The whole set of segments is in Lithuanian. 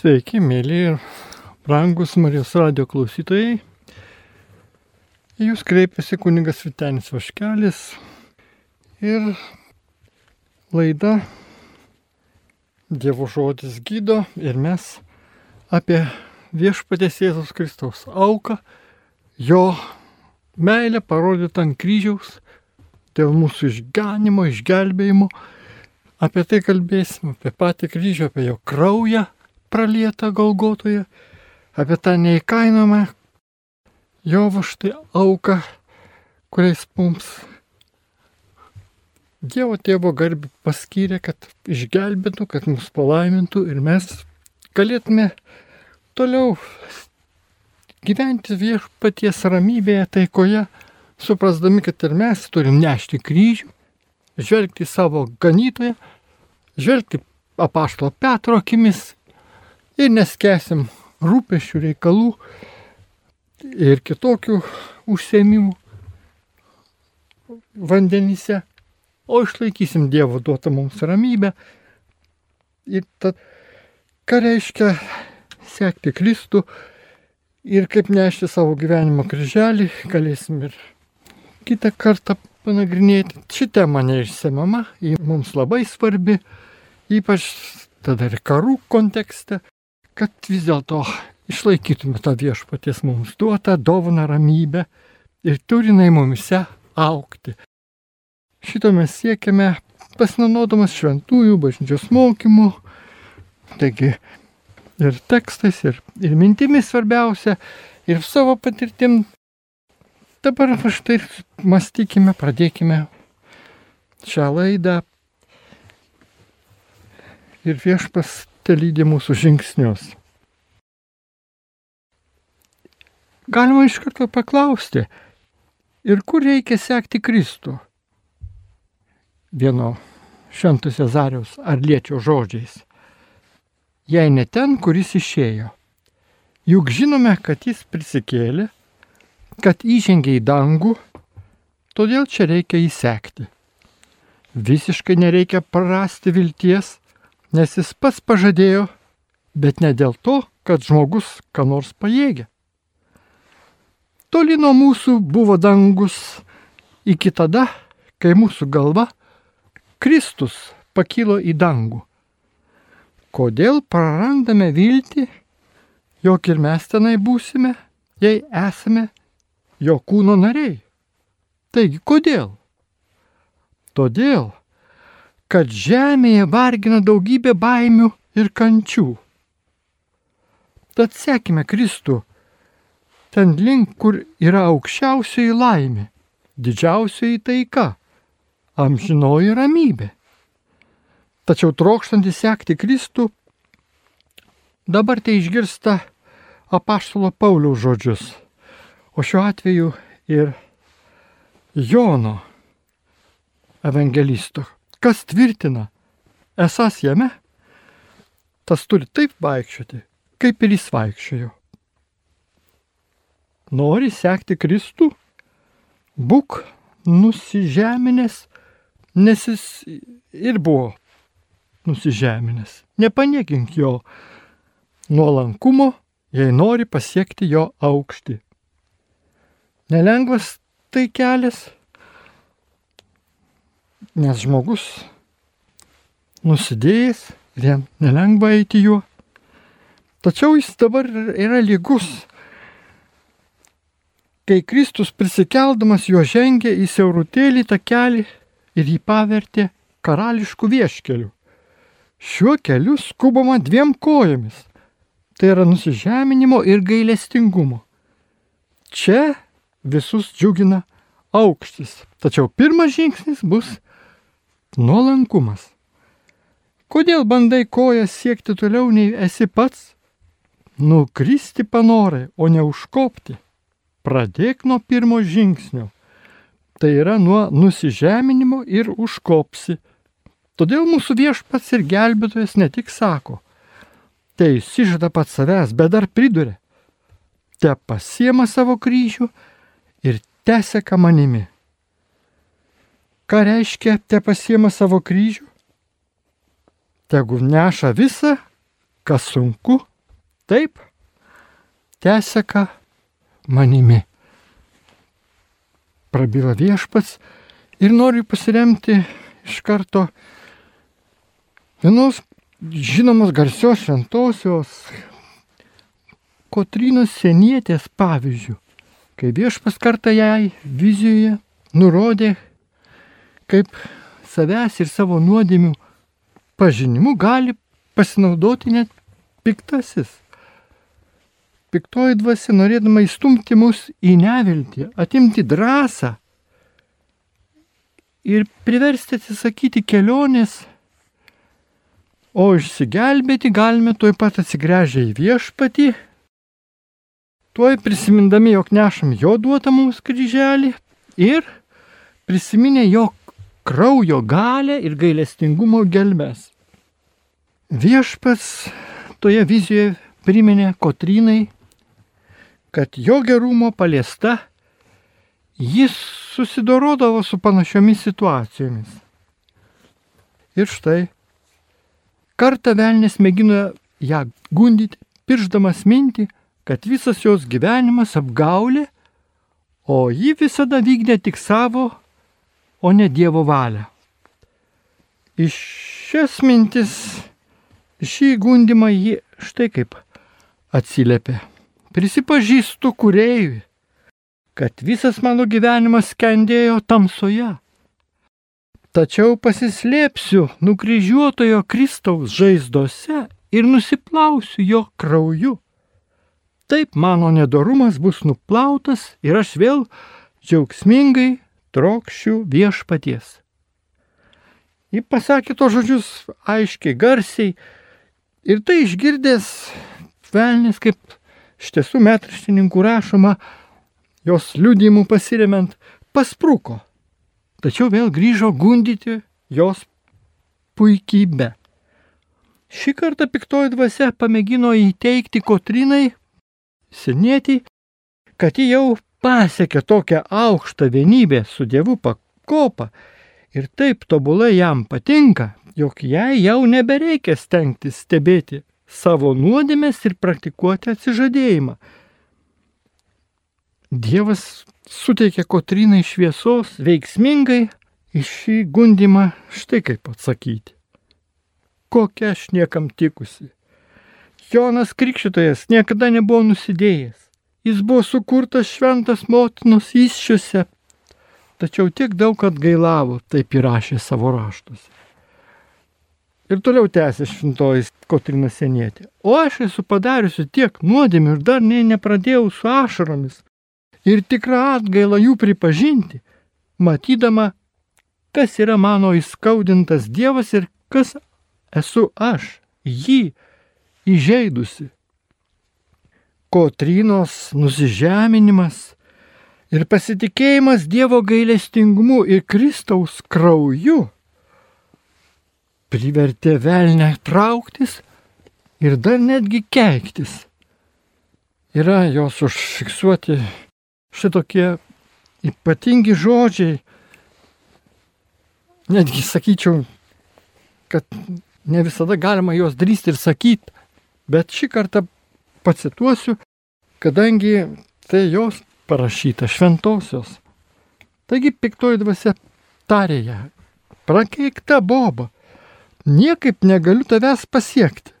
Sveiki, mėly ir brangus Marijos radio klausytojai. Jūs kreipiasi kuningas Vitenis Vaškelis ir laida Dievo žodis gydo ir mes apie viešpatės Jėzus Kristaus auką, jo meilę parodytą ant kryžiaus, dėl mūsų išganimo, išgelbėjimo. Apie tai kalbėsim, apie patį kryžių, apie jo kraują pralietą Golgotoje, apie tą neįkainomą jo vaštai auką, kuriais mums Dievo tėvo garbį paskyrė, kad išgelbėtų, kad mus palaimintų ir mes galėtume toliau gyventi viešpaties ramybėje, taikoje, suprasdami, kad ir mes turim nešti kryžių, žvelgti savo ganytoje, žvelgti apaštalo Petro akimis ir neskesim rūpešių reikalų ir kitokių užsiemimų vandenyse, o išlaikysim Dievo duotą mums ramybę. Ir tad, ką reiškia sekti Kristų ir kaip nešti savo gyvenimo kryželį, galėsim ir kitą kartą panagrinėti. Ši tema neišsemama, ji mums labai svarbi, ypač tada ir karų kontekste kad vis dėlto išlaikytume tą viešpaties mums duotą dovaną ramybę ir turinai mumise aukti. Šito mes siekiame pasinaudodamas šventųjų bažnyčios mokymų, taigi ir tekstais, ir, ir mintimis svarbiausia, ir savo patirtim. Dabar štai mąstykime, pradėkime šią laidą ir viešpas te lydi mūsų žingsnius. Galima iš karto paklausti, ir kur reikia sekti Kristų? Vieno švento Cezariaus ar liečio žodžiais. Jei ne ten, kuris išėjo. Juk žinome, kad jis prisikėlė, kad įžengė į dangų, todėl čia reikia įsekti. Visiškai nereikia prarasti vilties, nes jis pats pažadėjo, bet ne dėl to, kad žmogus ką nors pajėgia. Toli nuo mūsų buvo dangus iki tada, kai mūsų galva Kristus pakilo į dangų. Kodėl prarandame viltį, jog ir mes tenai būsime, jei esame jo kūno nariai? Taigi, kodėl? Todėl, kad žemėje vargina daugybė baimių ir kančių. Tad sekime Kristų ten link, kur yra aukščiausioji laimė, didžiausioji taika, amžinoji ramybė. Tačiau trokštantys sekti Kristų, dabar tai išgirsta apaštalo Pauliaus žodžius, o šiuo atveju ir Jono evangelisto kas tvirtina, esas jame, tas turi taip vaikščioti, kaip ir jis vaikščiojo. Nori sekti Kristų, būk nusižeminęs, nes jis ir buvo nusižeminęs. Nepaniekink jo nuolankumo, jei nori pasiekti jo aukštį. Nelengvas tai kelias, nes žmogus nusidėjęs jam nelengva eiti juo. Tačiau jis dabar yra lygus. Kai Kristus prisikeldamas jo žengė į siaurutėlį takelį ir jį pavertė karališkų vieškelių. Šiuo keliu skubama dviem kojomis. Tai yra nusižeminimo ir gailestingumo. Čia visus džiugina aukštis. Tačiau pirmas žingsnis bus Nuolankumas. Kodėl bandai kojas siekti toliau nei esi pats? Nukristi panorai, o ne užkopti. Pradėk nuo pirmo žingsnio. Tai yra nuo nusižeminimo ir užkopsi. Todėl mūsų viešpats ir gelbėtojas ne tik sako, tai išsižada pats savęs, bet dar priduria, te pasiema savo kryžių ir teseka manimi. Ką reiškia te pasiema savo kryžių? Tegu neša visą, kas sunku taip teseka manimi. Prabyla viešpats ir noriu pasiremti iš karto vienos žinomos garsios šventosios Kotrinos senietės pavyzdžių, kai viešpas kartą jai vizijoje nurodė, kaip savęs ir savo nuodėmių pažinimu gali pasinaudoti net piktasis. Piktoji dvasia norėdama įstumti mus į neviltį, atimti drąsą ir priversti atsisakyti kelionės, o išsigelbėti galime tuoj pat atsigręžę į viešpatį tuoj prisimindami, jog nešam jo duotą mums kryželį ir prisiminę jo kraujo galę ir gailestingumo gelmes. Viešpas toje vizijoje priminė Kotrynai, kad jo gerumo paliesta jis susidorodavo su panašiomis situacijomis. Ir štai, kartą velnės mėgino ją gundyti, pirždamas mintį, kad visas jos gyvenimas apgaulė, o ji visada vykdė tik savo, o ne Dievo valią. Iš šias mintis, šį gundimą ji štai kaip atsiliepė. Prisipažįstu kuriejui, kad visas mano gyvenimas skendėjo tamsoje. Tačiau pasislėpsiu nukryžiuotojo Kristaus žaizdose ir nusiplausiu jo krauju. Taip mano nedorumas bus nuplautas ir aš vėl džiaugsmingai trokščiu viešpaties. Ji pasakė to žodžius aiškiai, garsiai ir tai išgirdęs velnis, kaip iš tiesų metraštininkų rašoma, jos liūdimų pasiremiant, paspruko. Tačiau vėl grįžo gundyti jos puikybę. Šį kartą piktoji dvasia pamėgino įteikti Kotrinai senietį, kad ji jau pasiekė tokią aukštą vienybę su Dievu pakopą ir taip tobulai jam patinka, jog jai jau nebereikia stengtis stebėti savo nuodėmės ir praktikuoti atsižadėjimą. Dievas suteikė Kotrinai šviesos veiksmingai į šį gundimą štai kaip atsakyti. Kokia aš niekam tikusi Jonas Krikščitojas niekada nebuvo nusidėjęs. Jis buvo sukurtas šventas motinos įščiuose, tačiau tiek daug atgailavo, taip įrašė savo raštuose. Ir toliau tęsė šventojas Kotrina Senietė. O aš esu padariusi tiek nuodėmių ir dar nei nepradėjau su ašaromis. Ir tikrą atgailą jų pripažinti, matydama, kas yra mano įskaudintas Dievas ir kas esu aš, jį įžeidusi. Kotrinos nusižeminimas ir pasitikėjimas Dievo gailestingumu ir Kristaus krauju privertė velnę trauktis ir dar netgi keiktis. Yra jos užfiksuoti šitokie ypatingi žodžiai, netgi sakyčiau, kad ne visada galima juos drįsti ir sakyti, Bet šį kartą pacituosiu, kadangi tai jos parašyta šventosios. Taigi piktoji dvasia tarė ją, prakeikta boba, niekaip negaliu tavęs pasiekti.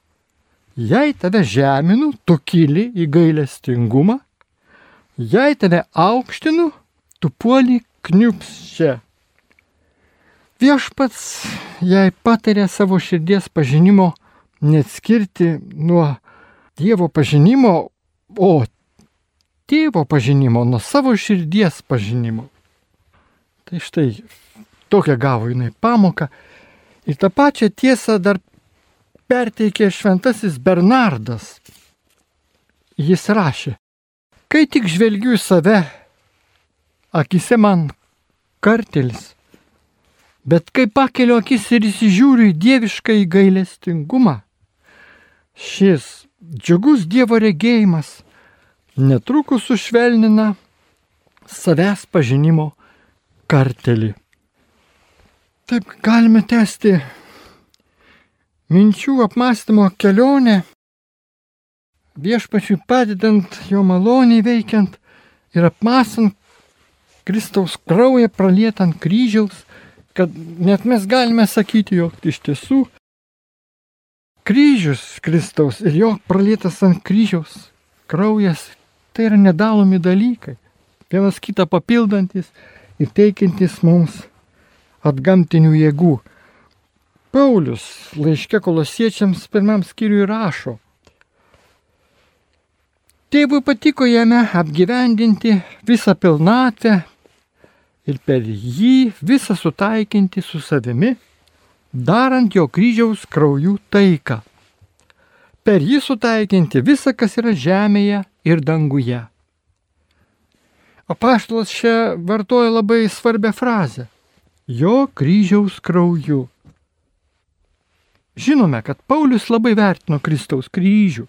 Jei tave žeminu, tu kyli į gailestingumą, jei tave aukštinu, tu puoli kniups čia. Viešpats jai patarė savo širdies pažinimo neatskirti nuo Dievo pažinimo, o tėvo pažinimo, nuo savo širdies pažinimo. Tai štai tokią gavo jinai pamoką. Ir tą pačią tiesą dar perteikė šventasis Bernardas. Jis rašė, kai tik žvelgiu į save, akise man kartelis, bet kai pakeliu akis ir įsižiūriu į dievišką įgailestingumą, Šis džiugus Dievo regėjimas netrukus sušvelnina savęs pažinimo kartelį. Taip galime tęsti minčių apmąstymo kelionę viešpačiui padedant, jo maloniai veikiant ir apmastant Kristaus kraują pralietant kryžiaus, kad net mes galime sakyti, jog iš tiesų kryžius Kristaus ir jo pralietas ant kryžiaus kraujas tai yra nedalomi dalykai, vienas kitą papildantis ir teikiantis mums atgamtinių jėgų. Paulius laiške kolosiečiams pirmam skyriui rašo. Tėvui patiko jame apgyvendinti visą pilnatvę ir per jį visą sutaikinti su savimi, darant jo kryžiaus kraujų taiką. Per jį sutaikinti visą, kas yra žemėje ir danguje. Apaštalas čia vartoja labai svarbią frazę - jo kryžiaus krauju. Žinome, kad Paulius labai vertino Kristaus kryžių.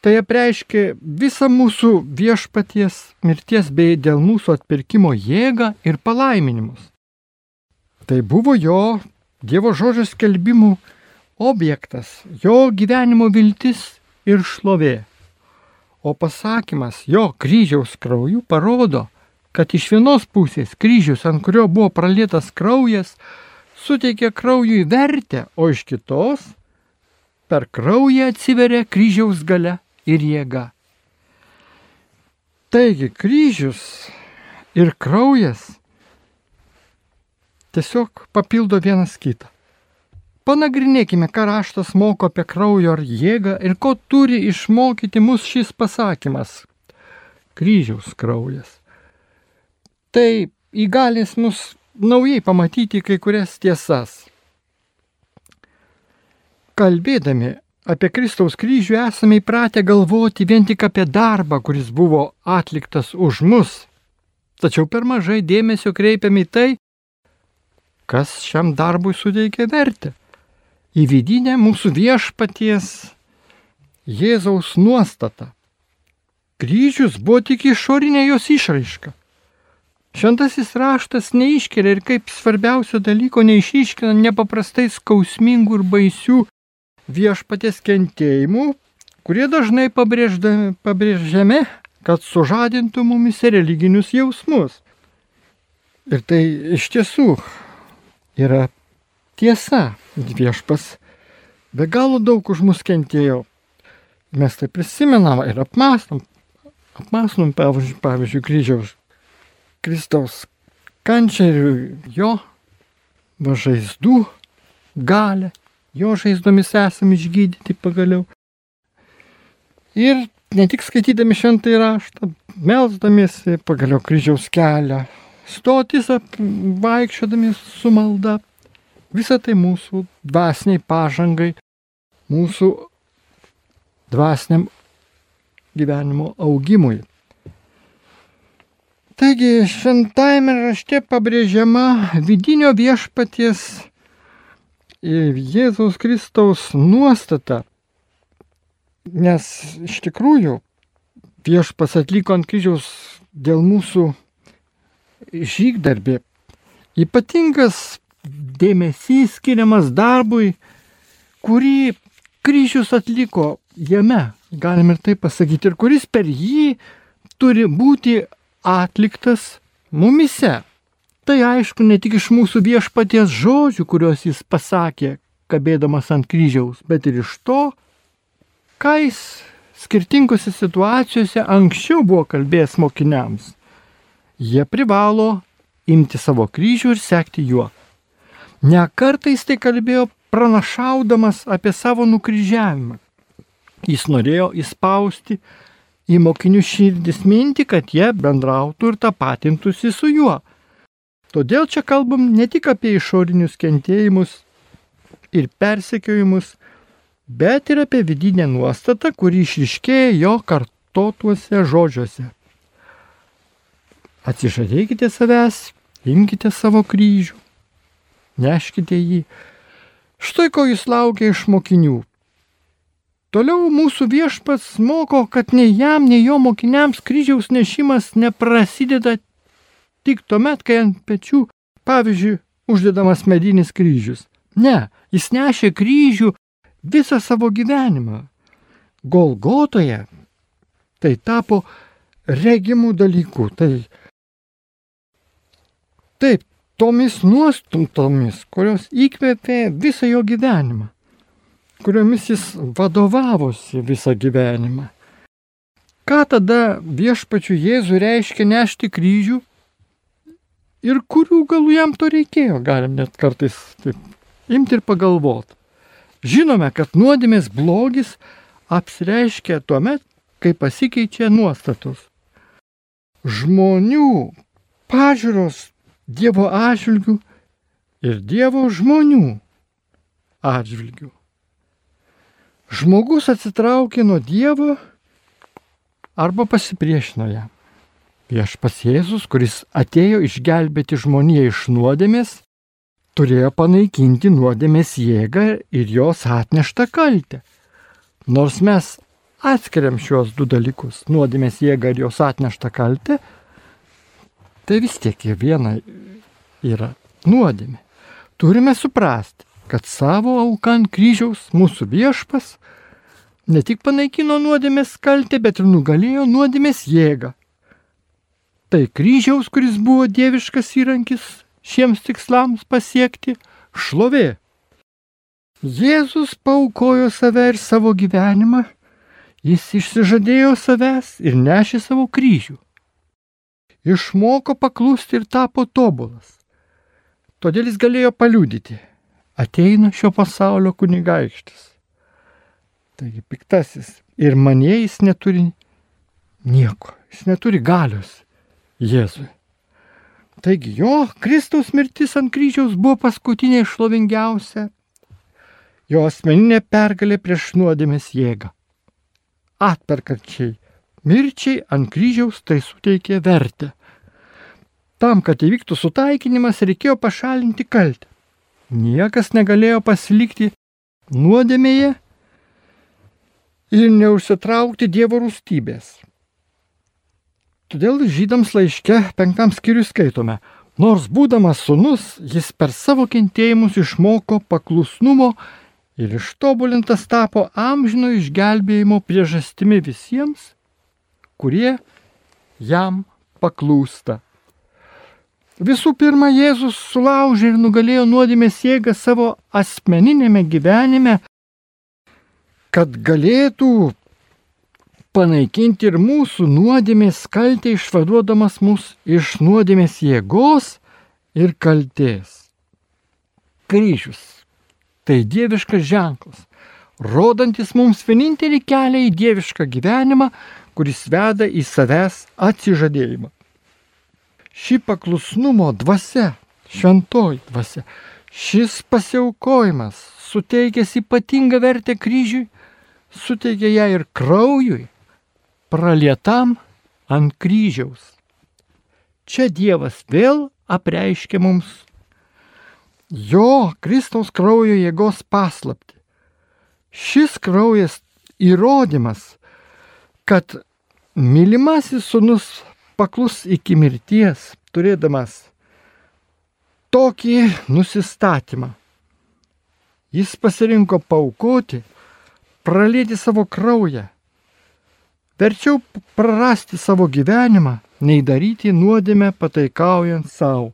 Tai apreiškia visą mūsų viešpaties mirties bei dėl mūsų atpirkimo jėgą ir palaiminimus. Tai buvo jo Dievo žodžio skelbimų objektas, jo gyvenimo viltis ir šlovė. O pasakymas jo kryžiaus krauju parodo, kad iš vienos pusės kryžius, ant kurio buvo pralietas kraujas, suteikia kraujui vertę, o iš kitos per kraują atsiveria kryžiaus gale ir jėga. Taigi kryžius ir kraujas tiesiog papildo vienas kitą. Panagrinėkime, ką raštas moko apie kraujo ar jėgą ir ko turi išmokyti mus šis pasakymas - kryžiaus kraujas. Tai įgalės mus naujai pamatyti kai kurias tiesas. Kalbėdami apie Kristaus kryžių esame įpratę galvoti vien tik apie darbą, kuris buvo atliktas už mus. Tačiau per mažai dėmesio kreipiame į tai, kas šiam darbui suteikia vertę. Į vidinę mūsų viešpaties Jėzaus nuostatą. Kryžius buvo tik išorinė jos išraiška. Šventasis raštas neiškelia ir kaip svarbiausio dalyko neišiškina nepaprastai skausmingų ir baisių viešpatės kentėjimų, kurie dažnai pabrėžiami, kad sužadintų mumis religinius jausmus. Ir tai iš tiesų yra tiesa. Viešpas be galo daug už mus kentėjo. Mes tai prisimenam ir apmastom. Apmastom, pavyzdžiui, pavyzdžiui kryžiaus Kristaus kančią ir jo žaizdų galę, jo žaizdomis esame išgydyti pagaliau. Ir ne tik skaitydami šventąjį raštą, melzdamiesi pagaliau kryžiaus kelią, stotis vaikščiodami su malda, visa tai mūsų dvasiniai pažangai, mūsų dvasiniam gyvenimo augimui. Taigi šventajame rašte pabrėžiama vidinio viešpaties Jėzaus Kristaus nuostata, nes iš tikrųjų viešpas atliko ant kryžiaus dėl mūsų žygdarbį. Ypatingas dėmesys skiriamas darbui, kurį kryžius atliko jame, galim ir tai pasakyti, ir kuris per jį turi būti atliktas mumise. Tai aišku ne tik iš mūsų viešpaties žodžių, kuriuos jis pasakė, kabėdamas ant kryžiaus, bet ir iš to, ką jis skirtingose situacijose anksčiau buvo kalbėjęs mokiniams. Jie privalo imti savo kryžių ir sekti juo. Ne kartais tai kalbėjo pranašaudamas apie savo nukryžiavimą. Jis norėjo įspausti į mokinių širdis mintį, kad jie bendrautų ir tapatintųsi su juo. Todėl čia kalbam ne tik apie išorinius kentėjimus ir persekiojimus, bet ir apie vidinę nuostatą, kuri išriškėja jo kartotuose žodžiuose. Atsižadėkite savęs, imkite savo kryžių, neškite jį. Štai ko jis laukia iš mokinių Toliau mūsų viešpats moko, kad nei jam, nei jo mokiniams kryžiaus nešimas neprasideda tik tuomet, kai ant pečių, pavyzdžiui, uždedamas medinis kryžius. Ne, jis nešė kryžių visą savo gyvenimą. Golgotoje tai tapo regimų dalykų. Tai taip, tomis nuostumtomis, kurios įkvėpė visą jo gyvenimą, kuriomis jis vadovavosi visą gyvenimą. Ką tada viešpačių Jėzų reiškia nešti kryžių ir kurių galų jam to reikėjo, galim net kartais taip imti ir pagalvoti. Žinome, kad nuodėmės blogis apsireiškia tuo met, kai pasikeičia nuostatos. Žmonių pažiūros Dievo atžvilgių ir Dievo žmonių atžvilgių. Žmogus atsitraukė nuo Dievo arba pasipriešino jam. Viešpas Jėzus, kuris atėjo išgelbėti žmoniją iš nuodėmės, turėjo panaikinti nuodėmės jėgą ir jos atneštą kaltę. Nors mes atskiriam šios du dalykus - nuodėmės jėgą ir jos atneštą kaltę, tai vis tiek viena yra nuodėmė. Turime suprasti, kad savo auką ant kryžiaus mūsų viešpas ne tik panaikino nuodėmės kaltę, bet ir nugalėjo nuodėmės jėgą. Tai kryžiaus, kuris buvo dieviškas įrankis šiems tikslams pasiekti, šlovė. Jėzus paukojo save ir savo gyvenimą, jis išsižadėjo savęs ir nešė savo kryžių. Išmoko paklusti ir tapo tobulas. Todėl jis galėjo paliudyti, ateina šio pasaulio kunigaikštis. Taigi piktasis. Ir manie jis neturi nieko. Jis neturi galios Jėzui. Taigi jo Kristaus mirtis ant kryžiaus buvo paskutinė šlovingiausia jo asmeninė pergalė prieš nuodėmės jėgą. Atperkančiai mirčiai ant kryžiaus tai suteikė vertę. Tam, kad įvyktų sutaikinimas, reikėjo pašalinti kaltę. Niekas negalėjo pasilikti nuodėmėje ir neužsitraukti Dievo rūstybės. Todėl žydams laiške penktam skyriui skaitome, nors būdamas sunus, jis per savo kentėjimus išmoko paklusnumo ir ištobulintas tapo amžino išgelbėjimo priežastimi visiems, kurie jam paklūsta. Visų pirma, Jėzus sulaužė ir nugalėjo nuodėmės jėgą savo asmeninėme gyvenime kad galėtų panaikinti ir mūsų nuodėmės kaltę, išvaduodamas mus iš nuodėmės jėgos ir kaltės. Kryžius - tai dieviškas ženklas, rodantis mums vienintelį kelią į dievišką gyvenimą, kuris veda į savęs atsižadėjimą. Ši paklusnumo dvasia, šventoji dvasia, šis pasiaukojimas suteikęs ypatingą vertę kryžiui, suteikė ją ir kraujui, pralietam ant kryžiaus. Čia Dievas vėl apreiškia mums jo Kristaus kraujo jėgos paslapti. Šis kraujas įrodymas, kad mylimasis sunus paklus iki mirties, turėdamas tokį nusistatymą. Jis pasirinko paukoti pralėti savo kraują. Verčiau prarasti savo gyvenimą, nei daryti nuodėmę pataikaujant savo.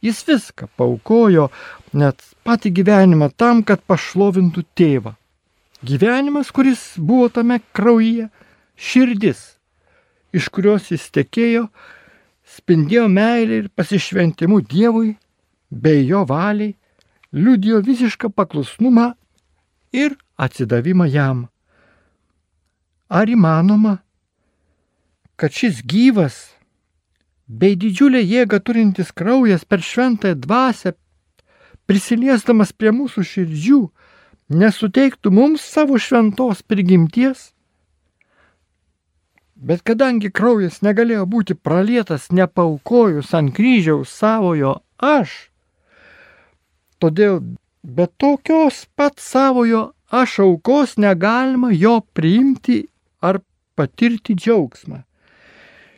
Jis viską paukojo, net patį gyvenimą tam, kad pašlovintų tėvą. Gyvenimas, kuris buvo tame kraujyje, širdis, iš kurios jis tekėjo, spindėjo meilė ir pasišventimu Dievui, bei jo valiai, liudijo visišką paklusnumą ir atsidavimą jam. Ar įmanoma, kad šis gyvas, bei didžiulę jėgą turintis kraujas per šventąją dvasę, prisiliesdamas prie mūsų širdžių, nesuteiktų mums savo šventos prigimties? Bet kadangi kraujas negalėjo būti pralietas nepaukojus ant kryžiaus savojo aš, todėl be tokios pat savojo aš aukos negalima jo priimti ar patirti džiaugsmą.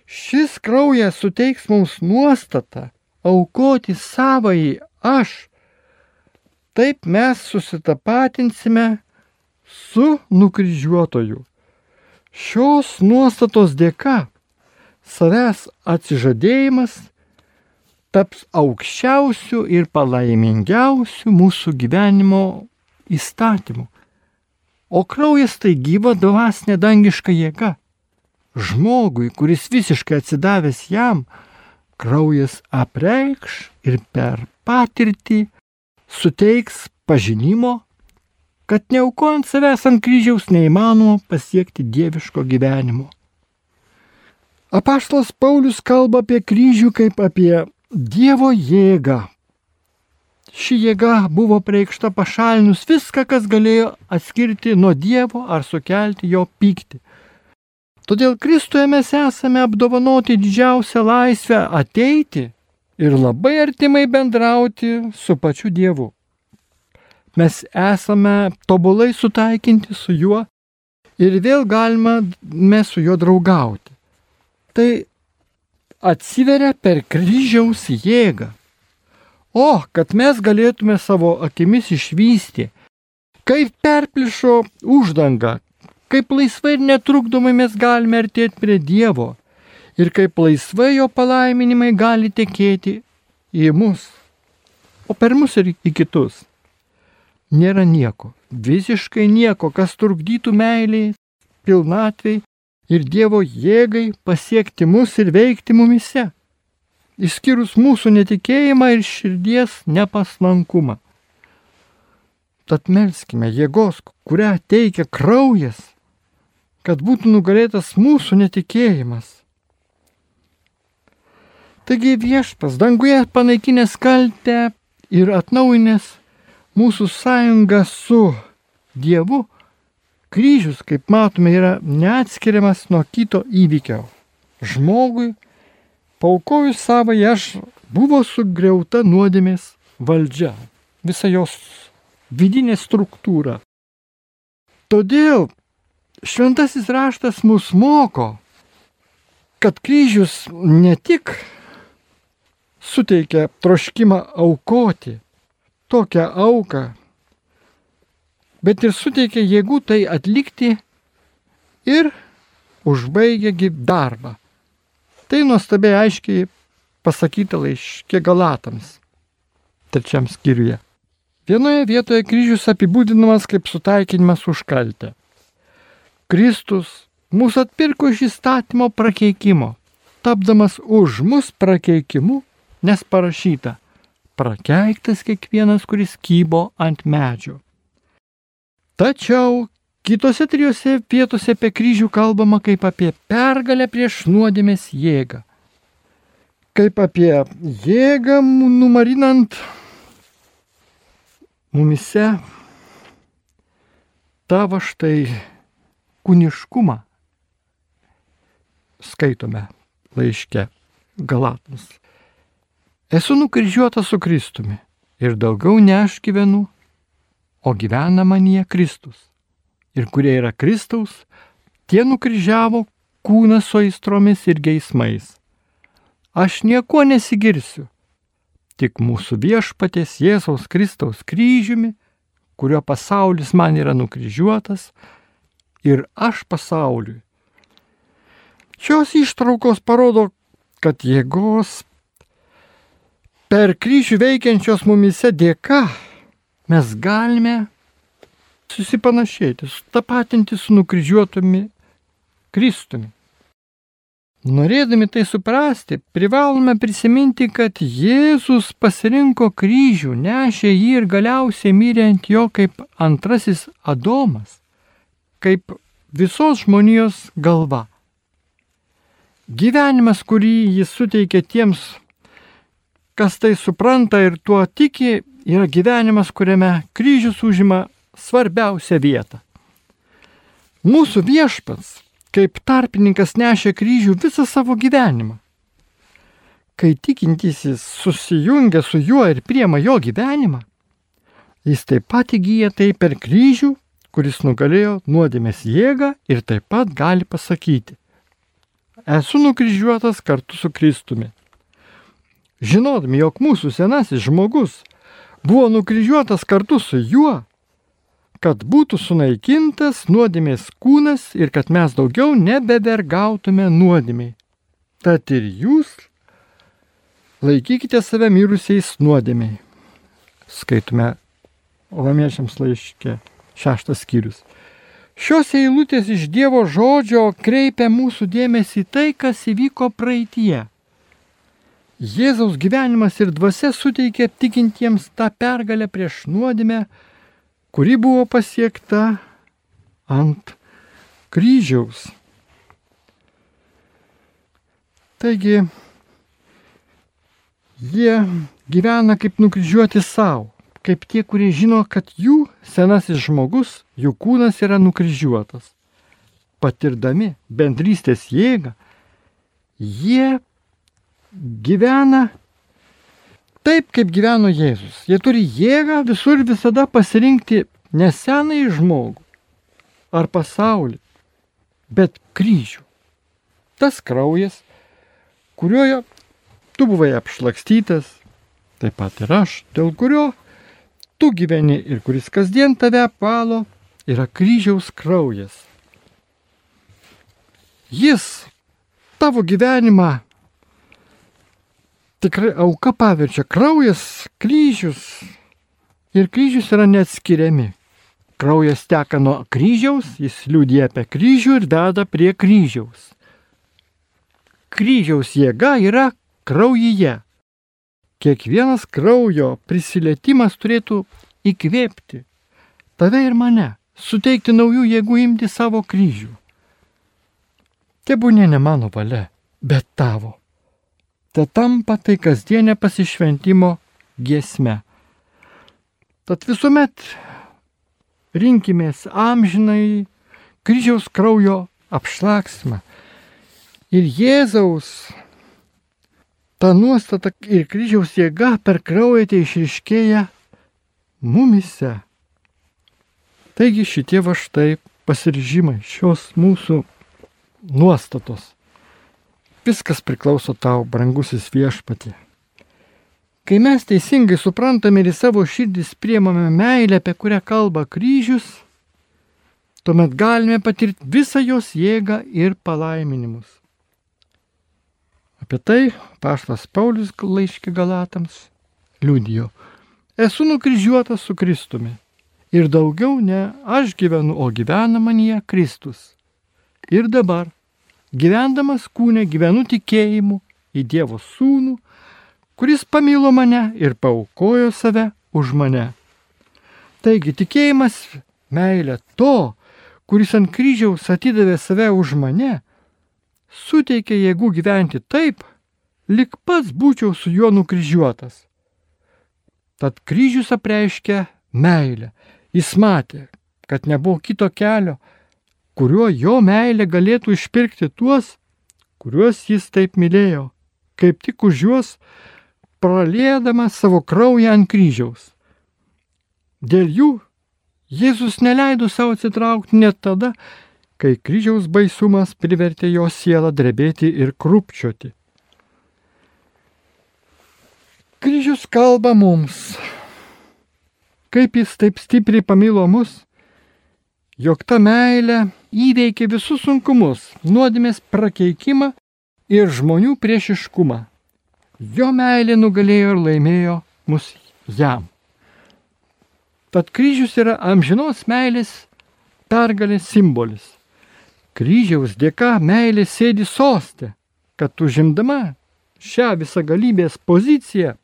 Šis kraujas suteiks mums nuostatą aukoti savąjį aš. Taip mes susitapatinsime su nukryžiuotoju. Šios nuostatos dėka savęs atsižadėjimas taps aukščiausių ir palaimingiausių mūsų gyvenimo įstatymų. O kraujas tai gyva dvasinė dangiška jėga. Žmogui, kuris visiškai atsidavęs jam, kraujas apreikš ir per patirtį suteiks pažinimo, kad neaukojant savęs ant kryžiaus neįmanoma pasiekti dieviško gyvenimo. Apaštalas Paulius kalba apie kryžių kaip apie Dievo jėgą. Ši jėga buvo preikšta pašalinus viską, kas galėjo atskirti nuo Dievo ar sukelti jo pyktį. Todėl Kristuje mes esame apdovanoti didžiausią laisvę ateiti ir labai artimai bendrauti su pačiu Dievu. Mes esame tobulai sutaikinti su juo ir vėl galima mes su juo draugauti. Tai atsiveria per kryžiaus jėgą. O, kad mes galėtume savo akimis išvysti, kaip perplišo uždanga, kaip laisvai ir netrukdomai mes galime artėti prie Dievo ir kaip laisvai jo palaiminimai gali tekėti į mus, o per mus ir į kitus. Nėra nieko, visiškai nieko, kas trukdytų meiliai, pilnatvei ir Dievo jėgai pasiekti mus ir veikti mumise, išskyrus mūsų netikėjimą ir širdies nepaslankumą. Tad melskime jėgos, kurią teikia kraujas, kad būtų nugalėtas mūsų netikėjimas. Taigi viešpas danguje panaikinęs kaltę ir atnaujinęs mūsų sąjungą su Dievu, Kryžius, kaip matome, yra neatskiriamas nuo kito įvykio. Žmogui, paukojus savo aš, buvo sugriauta nuodėmės valdžia, visa jos vidinė struktūra. Todėl šventasis raštas mus moko, kad kryžius ne tik suteikia troškimą aukoti, tokią auką, bet ir suteikia jėgų tai atlikti ir užbaigia darbą. Tai nuostabiai aiškiai pasakyta laiškė Galatams, trečiam skyriuje. Vienoje vietoje kryžius apibūdinamas kaip sutaikinimas už kaltę. Kristus mūsų atpirko iš įstatymo prakeikimo, tapdamas už mus prakeikimu, nes parašyta, prakeiktas kiekvienas, kuris kybo ant medžio. Tačiau kitose trijose vietose apie kryžių kalbama kaip apie pergalę prieš nuodėmės jėgą. Kaip apie jėgą numarinant mumise tavo štai kūniškumą. Skaitome laiške Galatams. Esu nukryžiuotas su Kristumi ir daugiau ne aš gyvenu, o gyvena manyje Kristus. Ir kurie yra Kristaus, tie nukryžiavo kūną su aistromis ir geismais. Aš nieko nesigirsiu, tik mūsų viešpatės Jėzaus Kristaus kryžiumi, kurio pasaulis man yra nukryžiuotas ir aš pasauliui. Šios ištraukos parodo, kad jėgos per kryžių veikiančios mumise dėka mes galime susipanašėti, sutapatinti su nukryžiuotumi Kristumi. Norėdami tai suprasti, privalome prisiminti, kad Jėzus pasirinko kryžių, nešė jį ir galiausiai mirė ant jo kaip antrasis Adomas, kaip visos žmonijos galva. Gyvenimas, kurį jis suteikė tiems, kas tai supranta ir tuo tiki, yra gyvenimas, kuriame kryžius užima svarbiausią vietą. Mūsų viešpats, kaip tarpininkas, nešė kryžių visą savo gyvenimą. Kai tikintysis susijungia su juo ir priema jo gyvenimą, jis taip pat įgyja tai per kryžių, kuris nugalėjo nuodėmės jėgą ir taip pat gali pasakyti, esu nukryžiuotas kartu su Kristumi. Žinodami, jog mūsų senasis žmogus buvo nukryžiuotas kartu su juo, kad būtų sunaikintas nuodėmės kūnas ir kad mes daugiau nebevergautume nuodėmiai. Tad ir jūs laikykite save mirusiais nuodėmiai. Skaitume Romiečiams laiškė šeštas skyrius. Šios eilutės iš Dievo žodžio kreipia mūsų dėmesį tai, kas įvyko praeitie. Jėzaus gyvenimas ir dvasia suteikė tikintiems tą pergalę prieš nuodėmę, kuri buvo pasiekta ant kryžiaus. Taigi, jie gyvena kaip nukryžiuoti savo kaip tie, kurie žino, kad jų senasis žmogus, jų kūnas yra nukryžiuotas. Patirdami bendrystės jėgą, jie gyvena taip, kaip gyveno Jėzus. Jie turi jėgą visur visada pasirinkti ne senąjį žmogų ar pasaulį, bet kryžių. Tas kraujas, kuriuo tu buvai apšlakstytas, taip pat ir aš, dėl kurio tu gyveni ir kuris kasdien tave apvalo, yra kryžiaus kraujas. Jis tavo gyvenimą tikrai auka paverčia. Kraujas, kryžius ir kryžius yra neatskiriami. Kraujas teka nuo kryžiaus, jis liūdė apie kryžių ir veda prie kryžiaus. Kryžiaus jėga yra kraujyje kiekvienas kraujo prisilietimas turėtų įkvėpti tave ir mane, suteikti naujų jėgų imti savo kryžių. Tebūnė ne mano valia, bet tavo. Te tampa tai kasdienė pasišventimo giesme. Tad visuomet rinkimės amžinai kryžiaus kraujo apšlaksmą. Ir Jėzaus ta nuostata ir kryžiaus jėga per kraują tai išriškėja mumise. Taigi šitie va štai pasiržymai šios mūsų nuostatos. Viskas priklauso tau, brangusis viešpatė. Kai mes teisingai suprantame ir į savo širdis priemame meilę, apie kurią kalba kryžius, tuomet galime patirti visą jos jėgą ir palaiminimus. Apie tai paštas Paulius laiškė Galatams liudijo. Esu nukryžiuotas su Kristumi. Ir daugiau ne aš gyvenu, o gyvena manyje Kristus. Ir dabar, gyvendamas kūne, gyvenu tikėjimu į Dievo sūnų, kuris pamilo mane ir paukojo save už mane. Taigi tikėjimas meilė to, kuris ant kryžiaus atidavė save už mane, suteikia jėgų gyventi taip, lik pats būčiau su juo nukryžiuotas. Tad kryžius apreiškia meilę. Jis matė, kad nebuvo kito kelio, kuriuo jo meilė galėtų išpirkti tuos, kuriuos jis taip mylėjo, kaip tik už juos pralėdamas savo kraują ant kryžiaus. Dėl jų Jėzus neleido savo atsitraukti net tada, kai kryžiaus baisumas privertė jo sielą drebėti ir krupčioti. Kryžius kalba mums, kaip jis taip stipriai pamilo mus, jog ta meilė įveikė visus sunkumus, nuodėmės prakeikimą ir žmonių priešiškumą. Jo meilė nugalėjo ir laimėjo mus jam. Tad kryžius yra amžinos meilės pergalės simbolis kryžiaus dėka meilė sėdi sostė, kad užimdama šią visagalybės poziciją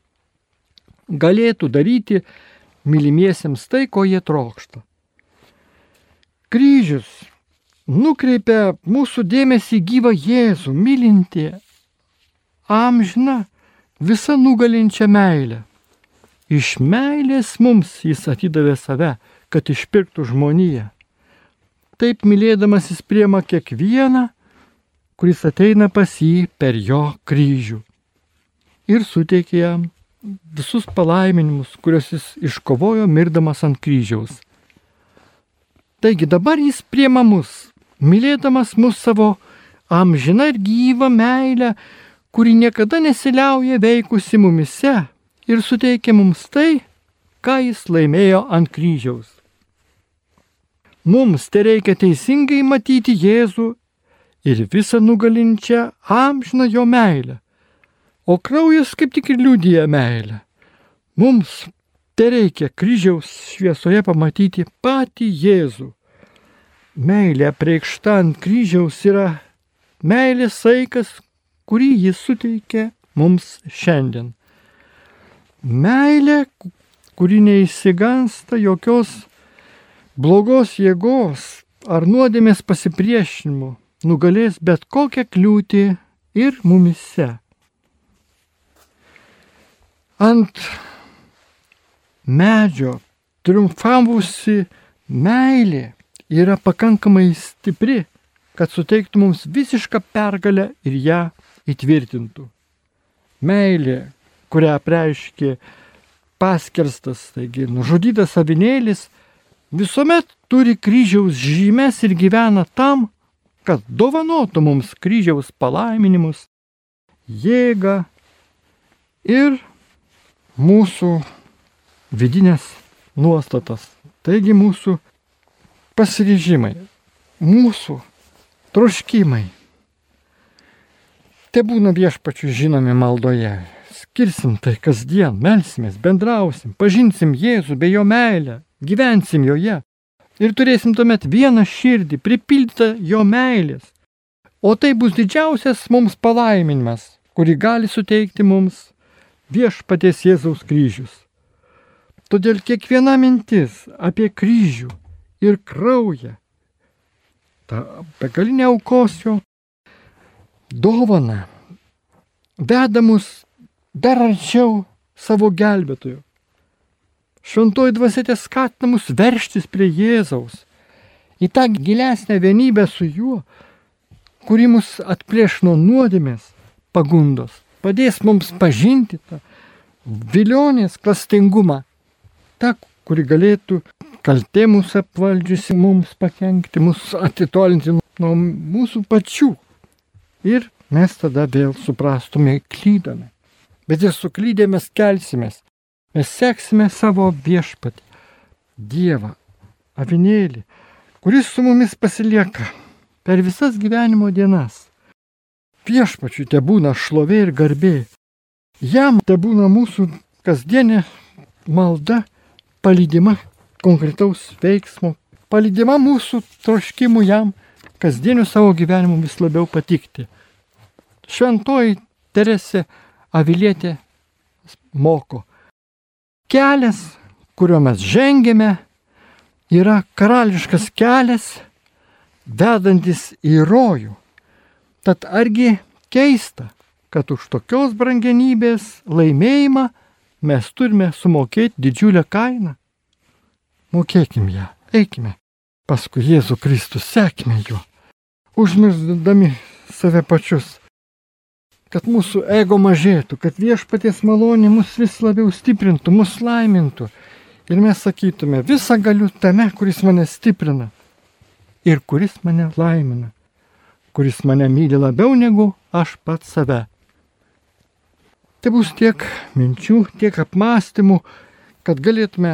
galėtų daryti mylimiesiems tai, ko jie trokšta. Kryžius nukreipia mūsų dėmesį gyvą Jėzų, mylinti amžiną visą nugalinčią meilę. Iš meilės mums jis atidavė save, kad išpirktų žmoniją. Taip mylėdamas jis priema kiekvieną, kuris ateina pas jį per jo kryžių. Ir suteikia jam visus palaiminimus, kuriuos jis iškovojo mirdamas ant kryžiaus. Taigi dabar jis priema mus, mylėdamas mus savo amžiną ir gyvą meilę, kuri niekada nesiliauja veikusi mumise ir suteikia mums tai, ką jis laimėjo ant kryžiaus. Mums tai reikia teisingai matyti Jėzų ir visą nugalinčią amžiną jo meilę. O kraujas kaip tik ir liūdija meilę. Mums tai reikia kryžiaus šviesoje pamatyti patį Jėzų. Meilė preikšta ant kryžiaus yra meilės saikas, kurį jis suteikė mums šiandien. Meilė, kuri neįsigansta jokios blogos jėgos ar nuodėmės pasipriešinimu, nugalės bet kokią kliūtį ir mumise. Ant medžio triumfavusi meilė yra pakankamai stipri, kad suteiktų mums visišką pergalę ir ją įtvirtintų. Meilė, kurią apreiškė paskerstas, taigi nužudytas avinėlis, visuomet turi kryžiaus žymes ir gyvena tam, kad dovanotų mums kryžiaus palaiminimus, jėgą ir mūsų vidinės nuostatas. Taigi mūsų pasiryžimai, mūsų troškimai. Te būna viešpačių žinomi maldoje, skirsim tai kasdien, melsimės, bendrausim, pažinsim Jėzų bei jo meilę, gyvensim joje. Ir turėsim tuomet vieną širdį, pripildytą jo meilės. O tai bus didžiausias mums palaiminimas, kurį gali suteikti mums viešpaties Jėzaus kryžius. Todėl kiekviena mintis apie kryžių ir kraują, tą begalinę aukosio dovana, veda mus dar arčiau savo gelbėtojų. Šventoji dvasėtė skatina mus verštis prie Jėzaus, į tą gilesnę vienybę su juo, kuri mus atplėš nuo nuodėmės pagundos, padės mums pažinti tą vilionės klastingumą, tą, kuri galėtų kaltė mūsų apvaldžiusi mums pakengti, mus atitolinti nuo mūsų pačių. Ir mes tada vėl suprastume, klydome. Bet ir suklydę mes kelsimės. Mes seksime savo viešpatį, Dievą, avinėlį, kuris su mumis pasilieka per visas gyvenimo dienas. Viešpačiui te būna šlovė ir garbė. Jam te būna mūsų kasdienė malda, palydima konkretaus veiksmo, palydima mūsų troškimų jam kasdieniu savo gyvenimu vis labiau patikti. Šventoji Teresė Avilietė moko. Kelias, kuriuo mes žengėme, yra karališkas kelias, vedantis į rojų. Tad argi keista, kad už tokios brangenybės laimėjimą mes turime sumokėti didžiulę kainą? Mokėkim ją, eikime paskui Jėzų Kristų, sekime juo, užmirsdami save pačius kad mūsų ego mažėtų, kad viešpaties malonė mus vis labiau stiprintų, mus laimintų. Ir mes sakytume, visą galiu tame, kuris mane stiprina ir kuris mane laimina, kuris mane myli labiau negu aš pats save. Tai bus tiek minčių, tiek apmąstymų, kad galėtume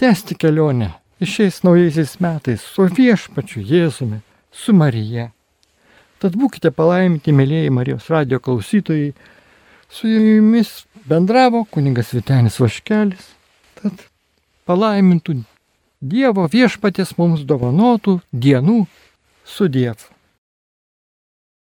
tęsti kelionę išeis naujaisiais metais su viešpačiu Jėzumi, su Marija. Tad būkite palaiminti, mėlyjeji Marijos radio klausytojai. Su jumis bendravo kuningas Vitenis Vaškelis. Tad palaimintų Dievo viešpatės mums dovanotų dienų su Dievu.